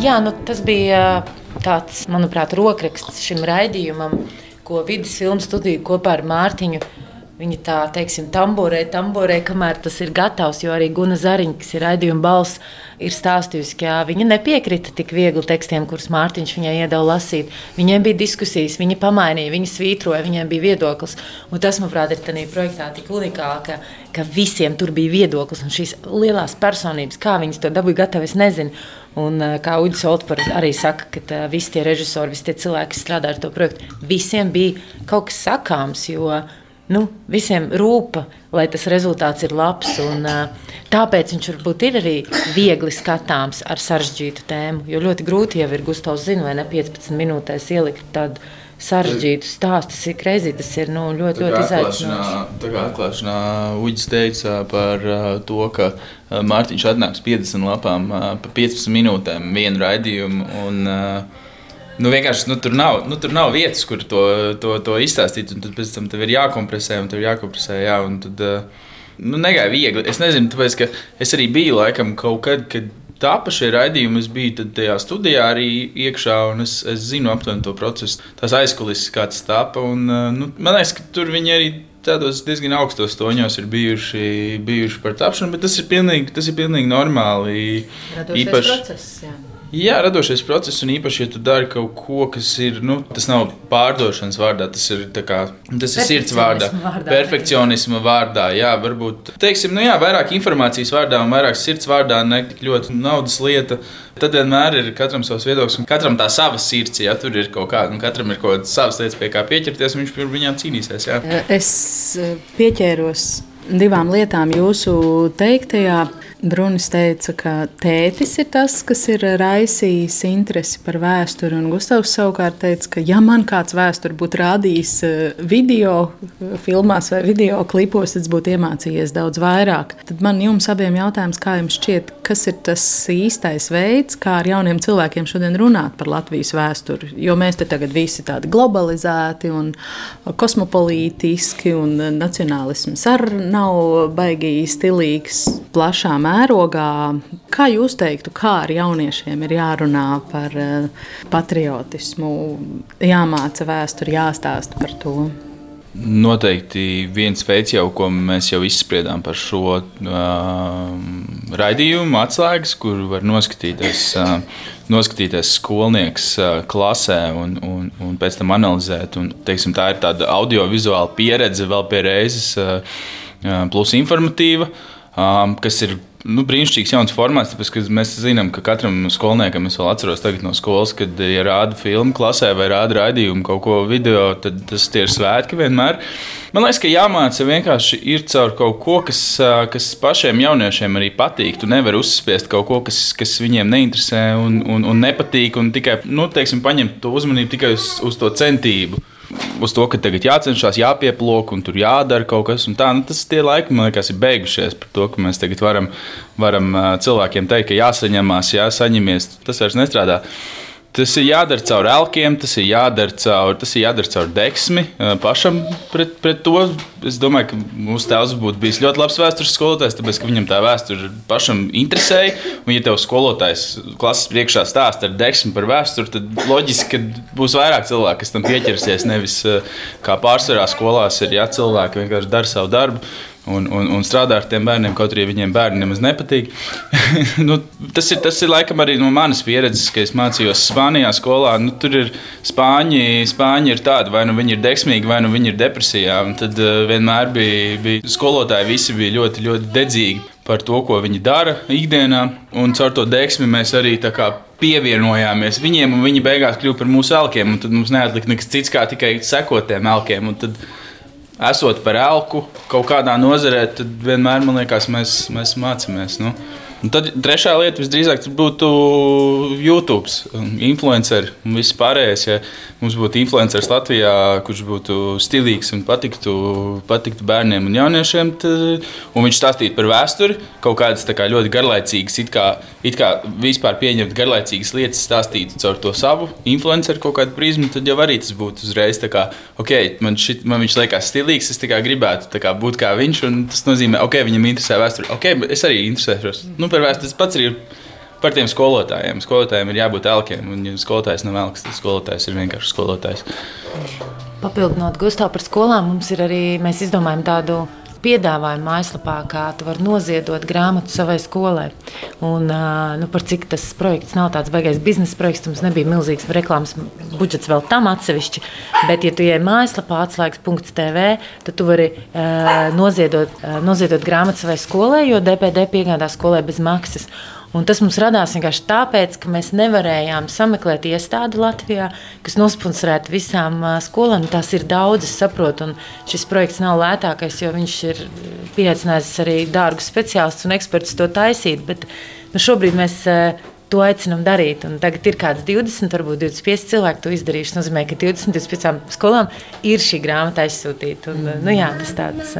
Jā, nu, tas bija tāds, manuprāt, rokraksts šim raidījumam, ko vidus filmu studija kopā ar Mārtiņu. Viņa tā, teiksim, tamborē, tamborē, kamēr tas ir gatavs, jo arī Guna Zariņa, kas ir raidījuma balss, ir stāstījusi, ka viņa nepiekrita tik viegli tekstiem, kurus Mārtiņš viņai iedeva lasīt. Viņiem bija diskusijas, viņa pamainīja, viņa svītroja, viņiem bija viedoklis. Un tas, manuprāt, ir tajā projektā tik unikāli, ka, ka visiem tur bija viedoklis. Un šīs lielās personības, kā viņas to dabūja gatavi, es nezinu. Un, kā Uģis Oltmans arī saka, ka tā, visi tie režisori, visi tie cilvēki, kas strādā ar to projektu, visiem bija kaut kas sakāms. Jo, nu, visiem rūpa, lai tas rezultāts ir labs. Un, tāpēc viņš varbūt ir arī viegli skatāms ar sarežģītu tēmu. Jo ļoti grūti jau ir Gustavs zina, vai ne 15 minūtēs ielikt tādu sarežģītu stāstu. Tas ir greizi, tas ir nu, ļoti, ļoti izaicinoši. Tā kā atklāšanā Uģis teica par to, ka Mārtiņš atnāks 50 lapām pa 15 minūtēm vienu raidījumu. Un, uh, Nu, vienkārši nu, tur, nav, nu, tur nav vietas, kur to, to, to izstāstīt. Tad pēc tam tev ir jākompresē, un tev ir jākompresē. Jā, un tad, nu, negāja viegli. Es nezinu, tāpēc, ka es arī biju laikam kaut kad, kad tāpa šie raidījumi. Es biju tajā studijā arī iekšā, un es, es zinu aptuveni to procesu. Tās aizkulisēs, kā tas tāpa. Un, nu, man liekas, ka tur viņi arī tādos diezgan augstos toņos ir bijuši, bijuši par tapšanu, bet tas ir pilnīgi, tas ir pilnīgi normāli. Radošais īpaši, process, jā. Jā, radošais process, un īpaši, ja tu dari kaut ko, kas ir, nu, tas nav pārdošanas vārdā, tas ir, kā, tas ir sirds vārdā, vārdā, perfekcionisma vārdā. Jā, varbūt, teiksim, nu jā, vairāk informācijas vārdā un vairāk sirds vārdā, ne tik ļoti naudas lieta. Tad vienmēr ir katram savs viedoklis, un katram tā sava sirds, ja tur ir kaut kāda, un katram ir kaut kādas savas lietas, pie kā pieķerties, un viņš par viņām cīnīsies. Jā. Es pieķēros divām lietām jūsu teiktajā. Brunis teica, ka tētis ir tas, kas ir raisījis interesi par vēsturi. Un Gustavs savukārt teica, ka, ja man kāds vēsturi būtu rādījis eh, video, filmās vai video klipos, tad būtu iemācījies daudz vairāk. Tad man jums abiem jautājums, kā jums šķiet, kas ir tas īstais veids, kā ar jauniem cilvēkiem šodien runāt par Latvijas vēsturi? Jo mēs te tagad visi tādi globalizēti un kosmopolītiski, un nacionālisms arī nav baigi stilīgs, plašām mērogā, kā jūs teiktu, kā ar jauniešiem ir jārunā par eh, patriotismu, jāmāca vēsturi, jāstāsta par to? Noteikti viens veids, jau, ko mēs jau izspriedām par šo uh, raidījumu, atslēgas, kur var noskatīties, uh, noskatīties skolnieks uh, klasē un, un, un pēc tam analizēt. Un, teiksim, tā ir tāda audiovizuāla pieredze vēl pie reizes, uh, plus informatīva, um, kas ir nu, brīnišķīgs jauns formāts, tāpēc mēs zinām, ka katram skolniekam, es vēl atceros no skolas, kad ja rāda filmu klasē vai rāda raidījumu kaut ko video, tad tas ir svētki vienmēr. Man liekas, ka jāmāca vienkārši ir caur kaut ko, kas, kas pašiem jauniešiem arī patīk. Tu nevari uzspiest kaut ko, kas, kas viņiem neinteresē un, un, un nepatīk, un tikai nu, teiksim, paņemt to uzmanību tikai uz, uz to centību. Uz to, ka tagad jācenšas, jāpieplūk un tur jādara kaut kas. Tā, nu, tas tie laiki, man liekas, ir beigušies par to, ka mēs tagad varam, varam cilvēkiem teikt, ka jāsaņemās, jāsaņemies. Tas vairs nestrādā. Tas ir jādara caur elkiem, tas ir jādara caur, tas ir jādara caur deksmi pašam pret, pret to. Es domāju, ka mūsu tēvs būtu bijis ļoti labs vēstures skolotājs, tāpēc ka viņam tā vēsture pašam interesēja. Un, ja tev skolotājs klases priekšā stāsta ar deksmi par vēsturi, tad loģiski, ka būs vairāk cilvēku, kas tam pieķersies. Nevis kā pārsvarā skolās ir, ja cilvēki vienkārši dara savu darbu un, un, un strādā ar tiem bērniem, kaut arī viņiem bērni nemaz nepatīk. nu, tas, ir, tas ir laikam arī no manas pieredzes, ka es mācījos Spānijā skolā. Nu, tur ir spāņi, spāņi ir tādi, vai nu viņi ir deksmīgi, vai nu viņi ir depresijā. Un tad uh, vienmēr bija, bija skolotāji, visi bija ļoti, ļoti dedzīgi par to, ko viņi dara ikdienā. Un caur to deksmi mēs arī pievienojāmies viņiem, un viņi beigās kļuva par mūsu elkiem. Tad mums neatlika nekas cits, kā tikai sekot tiem elkiem. Un tad esot par elku kaut kādā nozarē, tad vienmēr man liekas, mēs, mēs mācāmies. Nu. Un tad trešā lieta visdrīzāk būtu YouTube, influenceri un viss pārējais. Ja mums būtu influenceris Latvijā, kurš būtu stilīgs un patiktu, patiktu bērniem un jauniešiem, tad, un viņš stāstītu par vēsturi, kaut kādas kā, ļoti garlaicīgas, it kā, it kā vispār pieņemt garlaicīgas lietas, stāstītu caur to savu influenceru kaut kādu prizmu, tad jau arī tas būtu uzreiz kā, ok, man, šit, man viņš liekas stilīgs, es gribētu kā, būt kā viņš, un tas nozīmē, ok, viņam interesē vēsture, ok, es arī interesēšos. Nu, vēsturi. Tas pats ir par tiem skolotājiem. Skolotājiem ir jābūt elkiem, un ja skolotājs nav elks, tad skolotājs ir vienkārši skolotājs. Papildinot Gustavu par skolām, mums ir arī, mēs izdomājam tādu piedāvājumu mājaslapā, kā tu vari noziedot grāmatu savai skolai. Un, nu, par cik tas projekts nav tāds baigais biznesa projekts, mums nebija milzīgs reklāmas budžets vēl tam atsevišķi. Bet, ja tu ej mājaslapā atslēgas.tv, tad tu vari noziedot, noziedot grāmatu savai skolai, jo DPD piegādā skolai bez maksas. Un tas mums radās vienkārši tāpēc, ka mēs nevarējām sameklēt iestādi Latvijā, kas nosponsorētu visām skolām. Tās ir daudzas, saprotu, un šis projekts nav lētākais, jo viņš ir pieaicinājis arī dārgus speciālistus un ekspertus to taisīt. Bet nu, šobrīd mēs to aicinām darīt. Un tagad ir kāds 20, varbūt 25 cilvēki to izdarījuši. Tas nozīmē, ka 20, 25 skolām ir šī grāmata aizsūtīta. Un, nu, jā, tas tāds.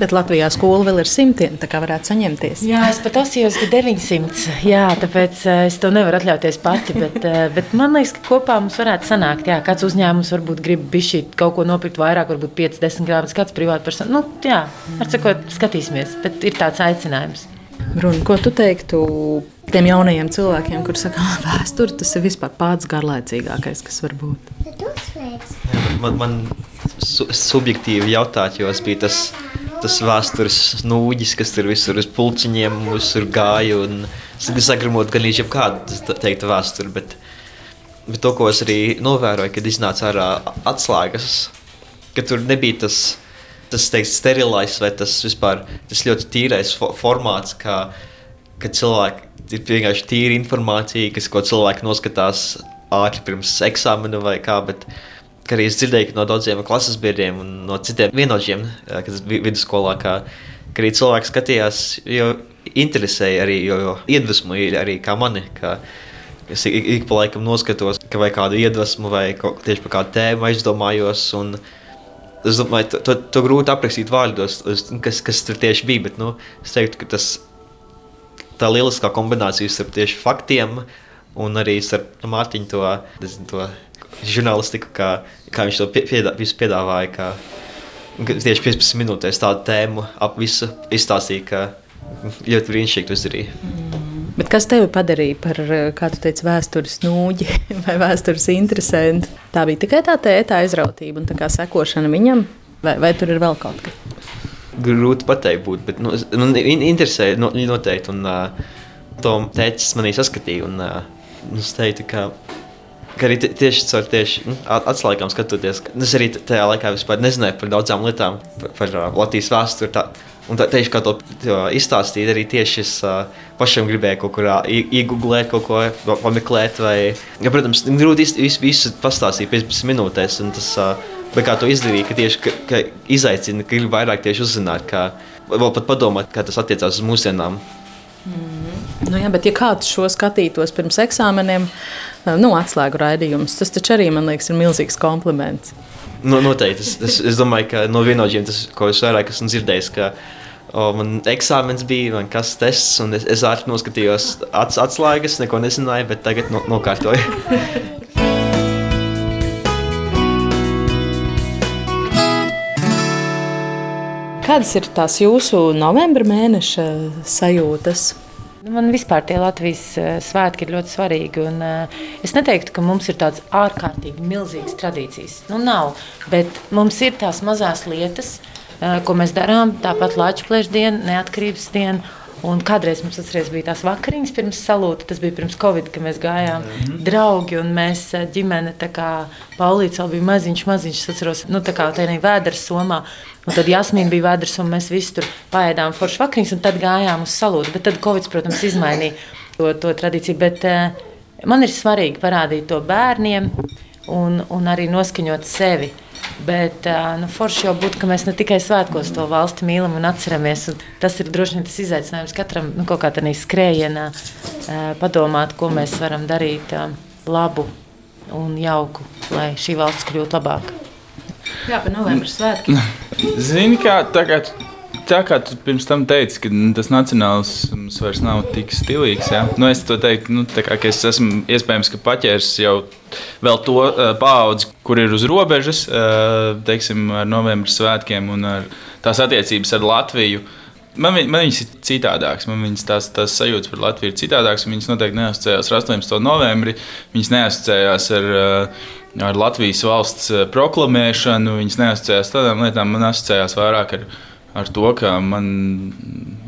Bet Latvijā skola vēl ir simtiem, tā kā varētu saņemties. Jā, es pat asījos, ka 900. Jā, tāpēc eh, es to nevaru atļauties pati. Bet, eh, bet man liekas, ka kopā mums varētu sanākt. Jā, kāds uzņēmums varbūt grib bišķi kaut ko nopirkt vairāk, varbūt 5-10 grāmatas, kāds privāta persona. Nu, jā, ar sakot, skatīsimies. Bet ir tāds aicinājums. Runa, ko tu teiktu tiem jaunajiem cilvēkiem, kuriem saka, ka vēsture tas ir vispār pats garlaicīgākais, kas var būt? Man, man su subjektīvi jautāt, jo es biju tas tas vēstures nūģis, kas tur visur uz pulciņiem visur gāja. Es sagramot gan līdz jebkādu teiktu vēsturi, bet, bet to, ko es arī novēroju, kad iznāca ārā atslēgas, ka tur nebija tas, tas teikt, sterilais vai tas vispār tas ļoti tīrais fo formāts, kā, ka cilvēki ir vienkārši tīra informācija, kas, ko cilvēki noskatās ātri pirms eksāmena vai kā, bet, ka arī es dzirdēju no daudziem klases biedriem un no citiem vienotiem, eh, kas bija vidusskolā, ka, arī cilvēki skatījās, jo interesēja arī, jo, jo iedvesmoja arī kā mani. Ka, Es ik, ik pa laikam noskatos, ka vai kādu iedvesmu, vai kaut, tieši par kādu tēmu aizdomājos. Es domāju, to, to, to grūti aprakstīt vārdos, kas, kas tur tieši bija. Bet nu, es teiktu, ka tas, tā lieliskā kombinācija starp tieši faktiem un arī starp Mārtiņu to, to žurnālistiku, kā, kā viņš to piedā, piedāvāja. Kā, tieši 15 minūtēs tādu tēmu ap visu izstāstīja, ka ļoti brīnišķīgi to izdarīja. Mm. Bet kas tevi padarīja par, kā tu teici, vēstures nūģi vai vēstures interesantu? Tā bija tikai tā tēta aizrautība un tā sekošana viņam, vai, vai tur ir vēl kaut kas? Grūti pateikt, būt, bet nu, nu, interesē no, noteikti. Un, uh, to tēcis manī saskatīja. Un, uh, es teiktu, ka ka arī tieši caur tieši, nu, atslēgām skatoties, es arī tajā laikā vispār nezināju par daudzām lietām, par, par uh, Latvijas vēsturi. Tā, un tā, tieši kā to izstāstīt, arī tieši es uh, pašam gribēju kaut kur iegūlēt, kaut ko pameklēt. Vai, ja, protams, grūti visu, visu pastāstīt 15 minūtēs. Tas, uh, bet kā to izdarīja, ka tieši ka, ka izaicina, ka gribu vairāk tieši uzzināt, kā, vēl pat padomāt, kā tas attiecās uz mūsdienām. Mm. Nu jā, bet, ja kāds šo skatītos pirms eksāmeniem, nu, atslēgu raidījums, tas taču arī man liekas, ir milzīgs kompliments. No, noteikti. Es, es, es domāju, ka no vienotiem tas, ko es vairāk esmu dzirdējis, ka o, man eksāmens bija, man kas tests, un es, es ātri noskatījos ats, atslēgas, neko nezināju, bet tagad no, nokārtoju. Kādas ir tās jūsu novembra mēneša sajūtas? Man vispār tie Latvijas eh, svētki ir ļoti svarīgi. Un, uh, es neteiktu, ka mums ir tādas ārkārtīgi milzīgas tradīcijas. Nu, nav, bet mums ir tās mazās lietas, uh, ko mēs darām. Tāpat Latvijas plēšņa diena, neatkarības diena. Un kādreiz mums atceries, bija tās vakariņas pirms salūta. Tas bija pirms Covid, kad mēs gājām mm -hmm. draugi un mēs ģimene. Paulīts vēl bija maziņš, maziņš. Es atceros, nu, tā kā tādā vēdera somā. Un tad Jasmīna bija vēders, un mēs visi tur paēdām foršu vakariņas, un tad gājām uz salūtu. Bet tad Covid, protams, izmainīja to, to tradīciju. Bet uh, man ir svarīgi parādīt to bērniem un, un arī noskaņot sevi. Bet nu, forši jau būtu, ka mēs ne tikai svētkos to valsti mīlam un atceramies. Un tas ir droši vien tas izaicinājums katram nu, kaut kādā skrējienā, padomāt, ko mēs varam darīt labu un jauku, lai šī valsts kļūtu labāka. Jā, par novembra svētkiem. Zini, kā tagad tā kā tu pirms tam teici, ka nu, tas nacionālisms vairs nav tik stilīgs. Ja? Nu, es to teiktu, nu, kā, ka es esmu iespējams paķēris jau to uh, paudzi, kur ir uz robežas, uh, teiksim, ar novembra svētkiem un tās attiecības ar Latviju. Man, man viņas ir citādākas. Man viņas tās, tās sajūtas par Latviju ir citādākas. Viņas noteikti neasociējās ar 18. novembri. Viņas neasociējās ar, ar Latvijas valsts proklamēšanu. Viņas neasociējās ar tādām lietām. Man asociējās vairāk ar ar to, ka man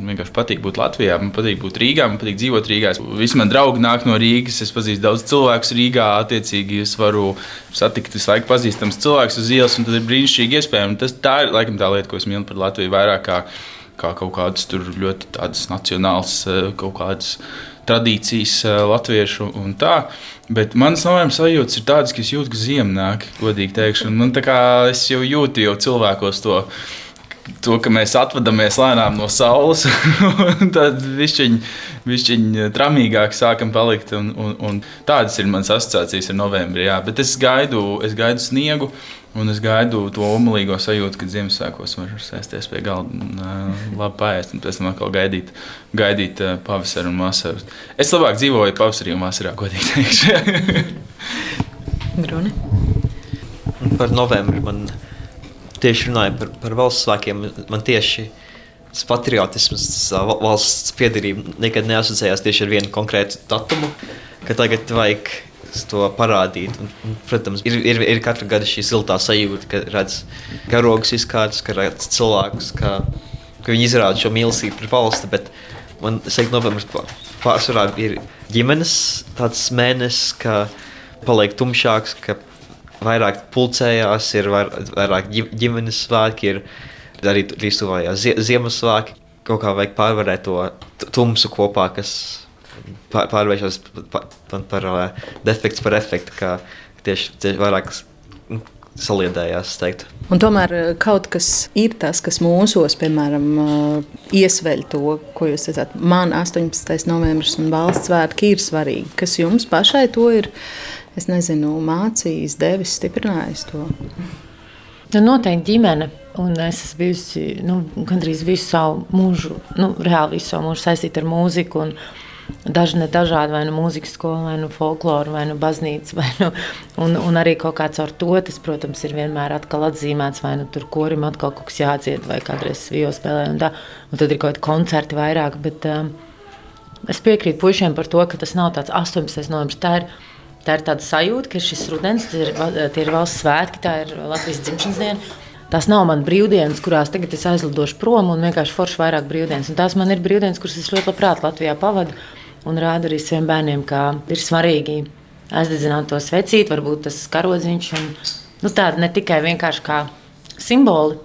vienkārši patīk būt Latvijā, man patīk būt Rīgā, man patīk dzīvot Rīgā. Visi mani draugi nāk no Rīgas, es pazīstu daudz cilvēku Rīgā. Attiecīgi, es varu satikt visu laiku pazīstams cilvēks uz ielas, un tas ir brīnišķīgi iespējams. Tas, tā ir laikam tā lieta, ko es mīlu par Latviju vairāk kā, kā kaut kādas ļoti tādas nacionālas eh, kaut kādas. Tradīcijas eh, latviešu un tā. Bet manas novembris sajūtas ir tādas, ka es jūtu, ka ziema nāk, godīgi teikšu. Un man tā kā es jau jūtu jau cilvēkos to to, ka mēs atvadāmies lēnām no saules, tad višķiņi tramīgāk sākam palikt. Un, un, un tādas ir manas asociācijas ar novembri. Jā. Bet es gaidu, es gaidu sniegu. Un es gaidu to omulīgo sajūtu, kad Ziemassvētkos var sēsties pie galda un uh, labi pāriest, un pēc tam atkal gaidīt, gaidīt uh, pavasaru un vasaru. Es labāk dzīvoju pavasarī un vasarā, godīgi teikšu. Bruni. Par novembri man tieši runāju par, par valsts svētkiem, man tieši patriotisms, tas valsts piedarība nekad neasociējās tieši ar vienu konkrētu datumu, ka tagad vajag to parādīt. Un, un, protams, ir, ir, ir katru gadu šī siltā sajūta, ka redz karogus izkārtas, ka redz cilvēkus, ka, ka viņi izrāda šo mīlestību pret valsti. Bet man liekas, novembris pārsvarā ir ģimenes tāds mēnesis, ka paliek tumšāks, ka vairāk pulcējās, ir vairāk ģimenes svētki, ir arī līdztuvājās Ziemassvētki. Kaut kā vajag pārvarēt to tumsu kopā, kas pārvēršas par, par uh, defektu, par efektu, kā tieši, tieši vairāk nu, saliedējās. Un tomēr kaut kas ir tas, kas mūsos, piemēram, iesveļ to, ko jūs teicāt. Man 18. novembris un valsts svētki ir svarīgi. Kas jums pašai to ir es nezinu, mācījis, devis, stiprinājis to? Nu, noteikti ģimene. Un es esmu bijusi nu, gandrīz visu savu mūžu, nu, reāli visu savu mūžu saistīta ar mūziku. Daži ne dažādi, vai nu mūzikas skola, vai nu folklora, vai nu baznīca. Vai nu, un, un arī kaut kāds ar to, tas, protams, ir vienmēr atzīmēts. Vai nu tur korim atkal kaut kas jādzied, vai kādreiz vijo spēlē. Un, tā. un tad ir kaut kādi koncerti vairāk. Bet, um, es piekrītu puišiem par to, ka tas nav tāds 18. novembris. Tā ir Tā tāda sajūta, ka šis rudens, ir, tie ir valsts svētki, tā ir Latvijas dzimšanas diena. Tās nav manas brīvdienas, kurās tagad es aizlidošu prom un vienkārši forši vairāk brīvdienas. Un tās man ir brīvdienas, kuras es ļoti labprāt Latvijā pavadu un rādu arī saviem bērniem, kā ir svarīgi aizdedzināt to svecīti, varbūt tas karodziņš. Un, nu, tāda ne tikai vienkārši kā simboli,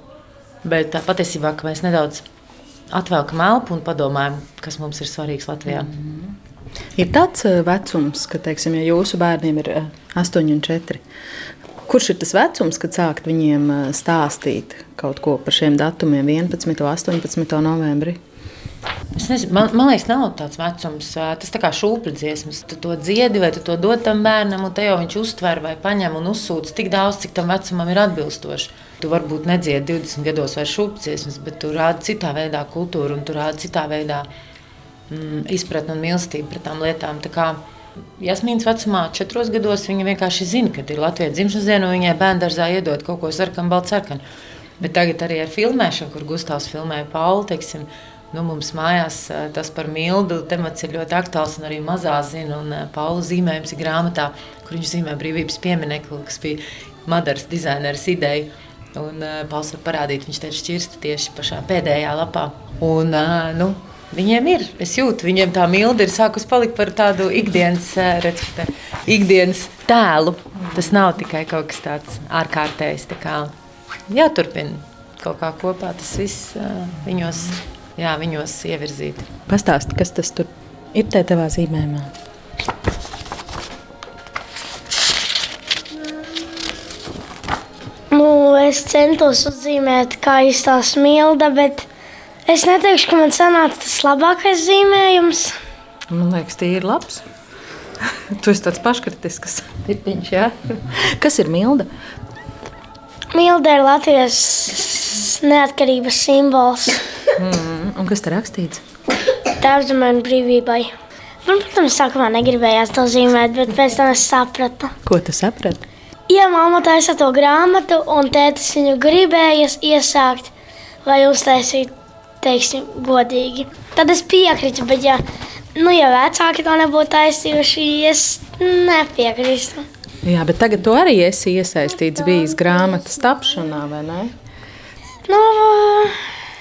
bet patiesībā mēs nedaudz atvelkam elpu un padomājam, kas mums ir svarīgs Latvijā. Mm -hmm. Ir tāds eh, vecums, ka, teiksim, ja jūsu bērniem ir 8 eh, un 4, kurš ir tas vecums, kad sākt viņiem eh, stāstīt kaut ko par šiem datumiem, 11. un 18. novembrī? Es nezinu, man, man liekas, nav tāds vecums. Tas tā kā šūpļu dziesmas. Tu to dziedi, vai tu to dod tam bērnam, un te jau viņš uztver vai paņem un uzsūdz tik daudz, cik tam vecumam ir atbilstoši. Tu varbūt nedziedi 20 gados vai šūpļu dziesmas, bet tu rādi citā veidā kultūru un tu rādi citā veidā mm, izpratni un mīlestību pret tām lietām. Tā kā Jasmīnas vecumā, četros gados, viņa vienkārši zina, ka ir Latvijas dzimšanas diena, un viņai bērnu dārzā iedod kaut ko sarkanu, baltu sarkanu. Bet tagad arī ar filmēšanu, kur Gustavs filmēja Pauli, teiksim, Nu, mums mājās tas par mildu temats ir ļoti aktuāls un arī mazā zina. Un Paula zīmējums ir grāmatā, kur viņš zīmē brīvības pieminekli, kas bija Madaras dizaineris ideja. Un uh, Pauls var parādīt, viņš te šķirsta tieši pašā pēdējā lapā. Un, uh, nu, Viņiem ir, es jūtu, viņiem tā milda ir sākus palikt par tādu ikdienas, redz, te, ikdienas tēlu. Tas nav tikai kaut kas tāds ārkārtējs. Tā kā jāturpina kaut kā kopā tas viss uh, viņos jā, viņos ievirzīt. Pastāsti, kas tas ir te tavā zīmējumā? Nu, es centos uzzīmēt, kā izstāsta smilda, bet es neteikšu, ka man sanāca tas labākais zīmējums. Man liekas, tie ir labs. tu esi tāds paškritisks. Tipiņš, jā. Kas ir milda? Milda ir Latvijas neatkarības simbols. Mm, un kas tur rakstīts? Tēvs man brīvībai. Man, protams, sākumā negribējās to zīmēt, bet pēc tam es sapratu. Ko tu saprati? Ja mamma taisa to grāmatu, un tētis viņu gribēja iesākt vai uztaisīt, teiksim, godīgi, tad es piekrītu. Bet, ja, nu, ja vecāki to nebūtu taisījuši, es nepiekrītu. Jā, bet tagad tu arī esi iesaistīts bijis grāmatas tapšanā, vai ne? Nu,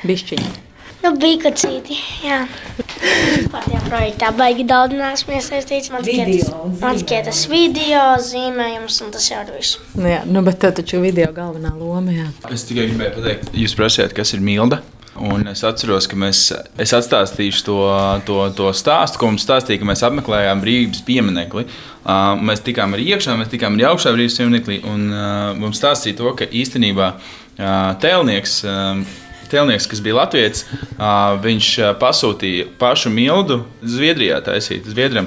Bišķiņi. Nu, bija kaut citi. Jā, tajā projektā baigi daudz neesmu iesaistīts. Man tikai tas video, zīmējums un tas jau ir viss. Nu, jā, nu, bet tev taču video galvenā loma. Jā. Es tikai gribēju pateikt, jūs prasījāt, kas ir milda. Un es atceros, ka mēs, es atstāstīšu to, to, to stāstu, ko mums stāstīja, ka mēs apmeklējām brīvības pieminekli. Uh, mēs tikām arī iekšā, mēs tikām arī augšā brīvības pieminekli. Un uh, mums stāstīja to, ka īstenībā uh, tēlnieks. Uh, Telnieks, kas bija Latvijas, viņš pasūtīja pašu mildu Zviedrijā taisīt Zviedram.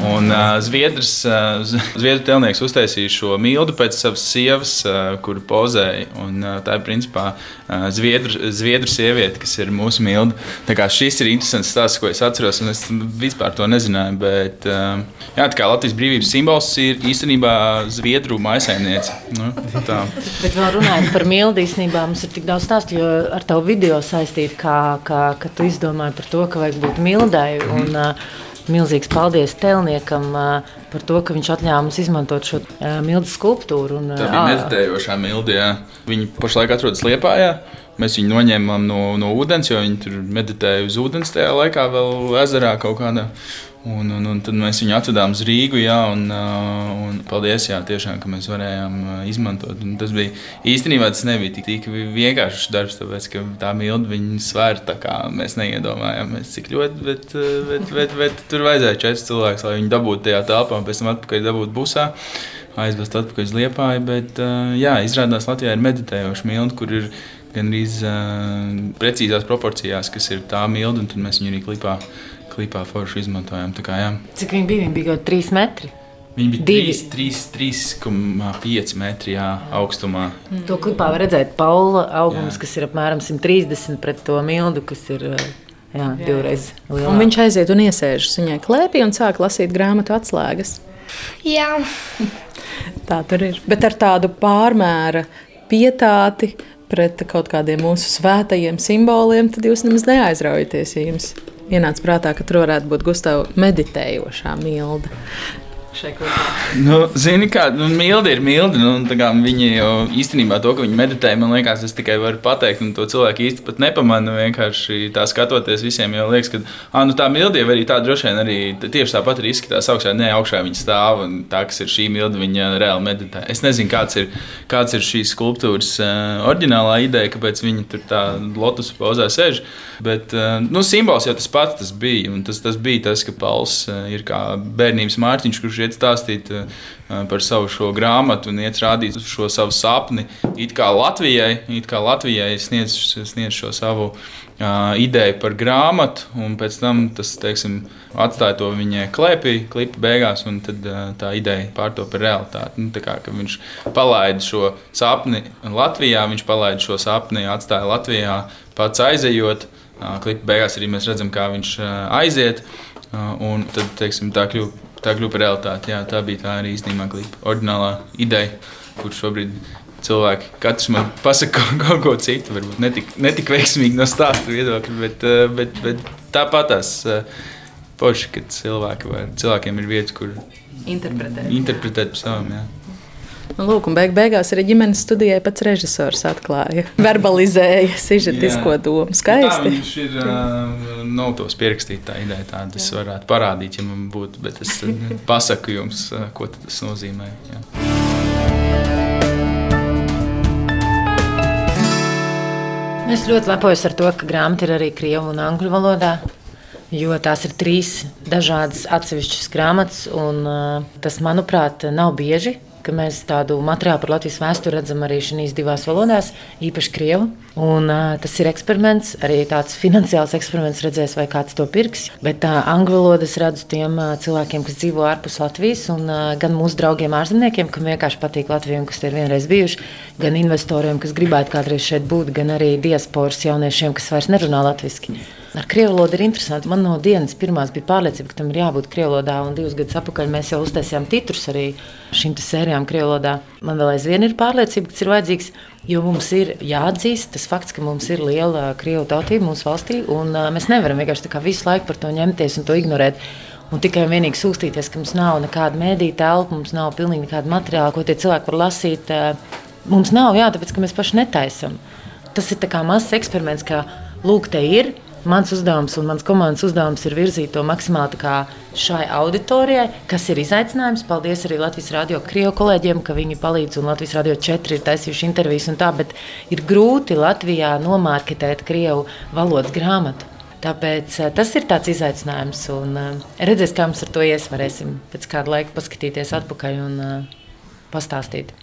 Un uh, Zviedrs, uh, Zviedru telnieks uztaisīja šo mildu pēc savas sievas, uh, kur pozēja. Un, uh, tā ir principā uh, Zviedru, Zviedru sieviete, kas ir mūsu milda. Tā kā šis ir interesants stāsts, ko es atceros, un es vispār to nezināju. Bet, uh, jā, tā kā Latvijas brīvības simbols ir īstenībā Zviedru maisaimniece. Nu, tā. Bet vēl runājot par mildu, īstenībā mums ir tik daudz stāstu, jo ar tavu video saistīt, kā, kā, ka tu izdomāji par to, ka vajag būt mildai. Un, uh, Milzīgs paldies Telniekam uh, par to, ka viņš atļāva mums izmantot šo milzu skulptūru. Un, Tā bija meditējošā mildi. Jā. Viņi pašlaik atrodas Liepājā. Mēs viņu noņēmām no, no ūdens, jo viņi tur meditēja uz ūdens tajā laikā, vēl ezerā kaut kādā. Un, un, un tad mēs viņu atvedām uz Rīgu. Jā, un, un paldies, jā, tiešām, ka mēs varējām izmantot. Un tas bija īstenībā tas nebija tik, tik vienkāršs darbs, tāpēc ka tā milda viņa svēra mēs neiedomājāmies, cik ļoti. Bet, bet, bet, bet, bet tur vajadzēja četrus cilvēkus, lai viņi dabūtu tajā telpā, un pēc tam atpakaļ dabūtu busā. Aizvest atpakaļ uz liepāju. Bet, jā, izrādās Latvijā ir meditējoša milda, kur ir gan arī uh, precīzās proporcijās, kas ir tā milda, un tad mēs viņu arī klipā klipā forši izmantojām. Kā, jā. Cik viņi bija? Viņi bija kaut 3 metri. Viņi bija 3,5 metri jā, augstumā. Mm. To klipā var redzēt Paula augums, jā. kas ir apmēram 130 pret to mildu, kas ir jā, jā. divreiz lielāks. Viņš aiziet un iesēžas viņai klēpī un sāk lasīt grāmatu atslēgas. Jā. Tā tur ir. Bet ar tādu pārmēra pietāti pret kaut kādiem mūsu svētajiem simboliem, tad jūs nemaz neaizraujaties. Ja jums ienāca prātā, ka tur varētu būt Gustavs meditējošā milda šai klipā? Nu, zini, kā nu, mildi ir mildi. Nu, viņi jau īstenībā to, ka viņi meditē, man liekas, es tikai varu pateikt, un to cilvēku īsti pat nepamanu. Vienkārši tā skatoties, visiem jau liekas, ka ah, nu, tā mildi jau arī tā droši vien arī tieši tāpat arī izskatās augšā. Nē, augšā viņa stāv un tā, kas ir šī milda, viņa reāli meditē. Es nezinu, kāds ir, kāds ir šīs skulptūras uh, oriģinālā ideja, kāpēc viņi tur tā lotus pozā sēž. Bet uh, nu, simbols jau tas pats tas bija. Tas, tas bija tas, ka Pauls uh, ir kā bērnības mārciņš, kurš iet stāstīt par savu šo grāmatu un iet rādīt šo savu sapni. It kā Latvijai, it kā Latvijai sniedz, sniedz šo savu uh, ideju par grāmatu, un pēc tam tas teiksim, atstāja to viņa klēpī, klipa beigās, un tad uh, tā ideja pārto par realitāti. Nu, kā, viņš palaida šo sapni Latvijā, viņš palaida šo sapni, atstāja Latvijā, pats aizejot. Uh, klipa beigās arī mēs redzam, kā viņš aiziet. Un tad teiksim, tā kļuva tā kļuva par realitāti. Jā, tā bija tā arī īstenībā klipa. Ordinālā ideja, kur šobrīd cilvēki katrs man pasaka kaut ko citu, varbūt netik, netik veiksmīgi no stāsta viedokļa, bet, bet, bet tāpat tās poši, ka cilvēki var, cilvēkiem ir vietas, kur interpretēt, interpretēt par savām. Jā. Nu, lūk, un beig beigās arī ģimenes studijai pats režisors atklāja, verbalizēja sižetisko domu. Skaisti. Tā, viņš ir uh, notos pierakstīt tā ideja, tāda es varētu parādīt, ja man būtu, bet es pasaku jums, uh, ko tas nozīmē. Jā. Es ļoti lepojos ar to, ka grāmata ir arī krievu un angļu valodā. Jo tās ir trīs dažādas atsevišķas grāmatas, un uh, tas, manuprāt, nav bieži ka mēs tādu materiālu par Latvijas vēsturi redzam arī šīs divās valodās, īpaši krievu. Un, uh, tas ir eksperiments, arī tāds finansiāls eksperiments, redzēs, vai kāds to pirks. Bet uh, angļu valodu es redzu tiem uh, cilvēkiem, kas dzīvo ārpus Latvijas, un uh, gan mūsu draugiem ārzemniekiem, kam vienkārši patīk Latvija un kas ir vienreiz bijuši, gan investoriem, kas gribētu kādreiz šeit būt, gan arī diasporas jauniešiem, kas vairs nerunā latviešu. Ar krievu valodu ir interesanti. Man no dienas pirmās bija pārliecība, ka tam ir jābūt krievu valodā, un divus gadus atpakaļ mēs jau uztaisījām titrus arī šīm sērijām krievu valodā. Man vēl aizvien ir pārliecība, ka tas ir vajadzīgs, jo mums ir jāatzīst tas fakts, ka mums ir liela krievu tautība mūsu valstī, un uh, mēs nevaram vienkārši visu laiku par to ņemties un to ignorēt. Un tikai un vienīgi sūstīties, ka mums nav nekāda mēdīņa telpa, mums nav pilnīgi nekāda materiāla, ko tie cilvēki var lasīt. Mums nav, jā, tāpēc ka mēs paši netaisām. Tas ir mazs eksperiments, ka lūk, te ir Mans uzdevums un mans komandas uzdevums ir virzīt to maksimāli šai auditorijai, kas ir izaicinājums. Paldies arī Latvijas radio krievu kolēģiem, ka viņi palīdz un Latvijas radio 4 ir taisījuši intervijas un tā, bet ir grūti Latvijā nomārketēt krievu valodas grāmatu. Tāpēc eh, tas ir tāds izaicinājums. Un, uh, redzēs, kā mums ar to ies. Varēsim pēc kāda laika paskatīties atpakaļ un uh, pastāstīt.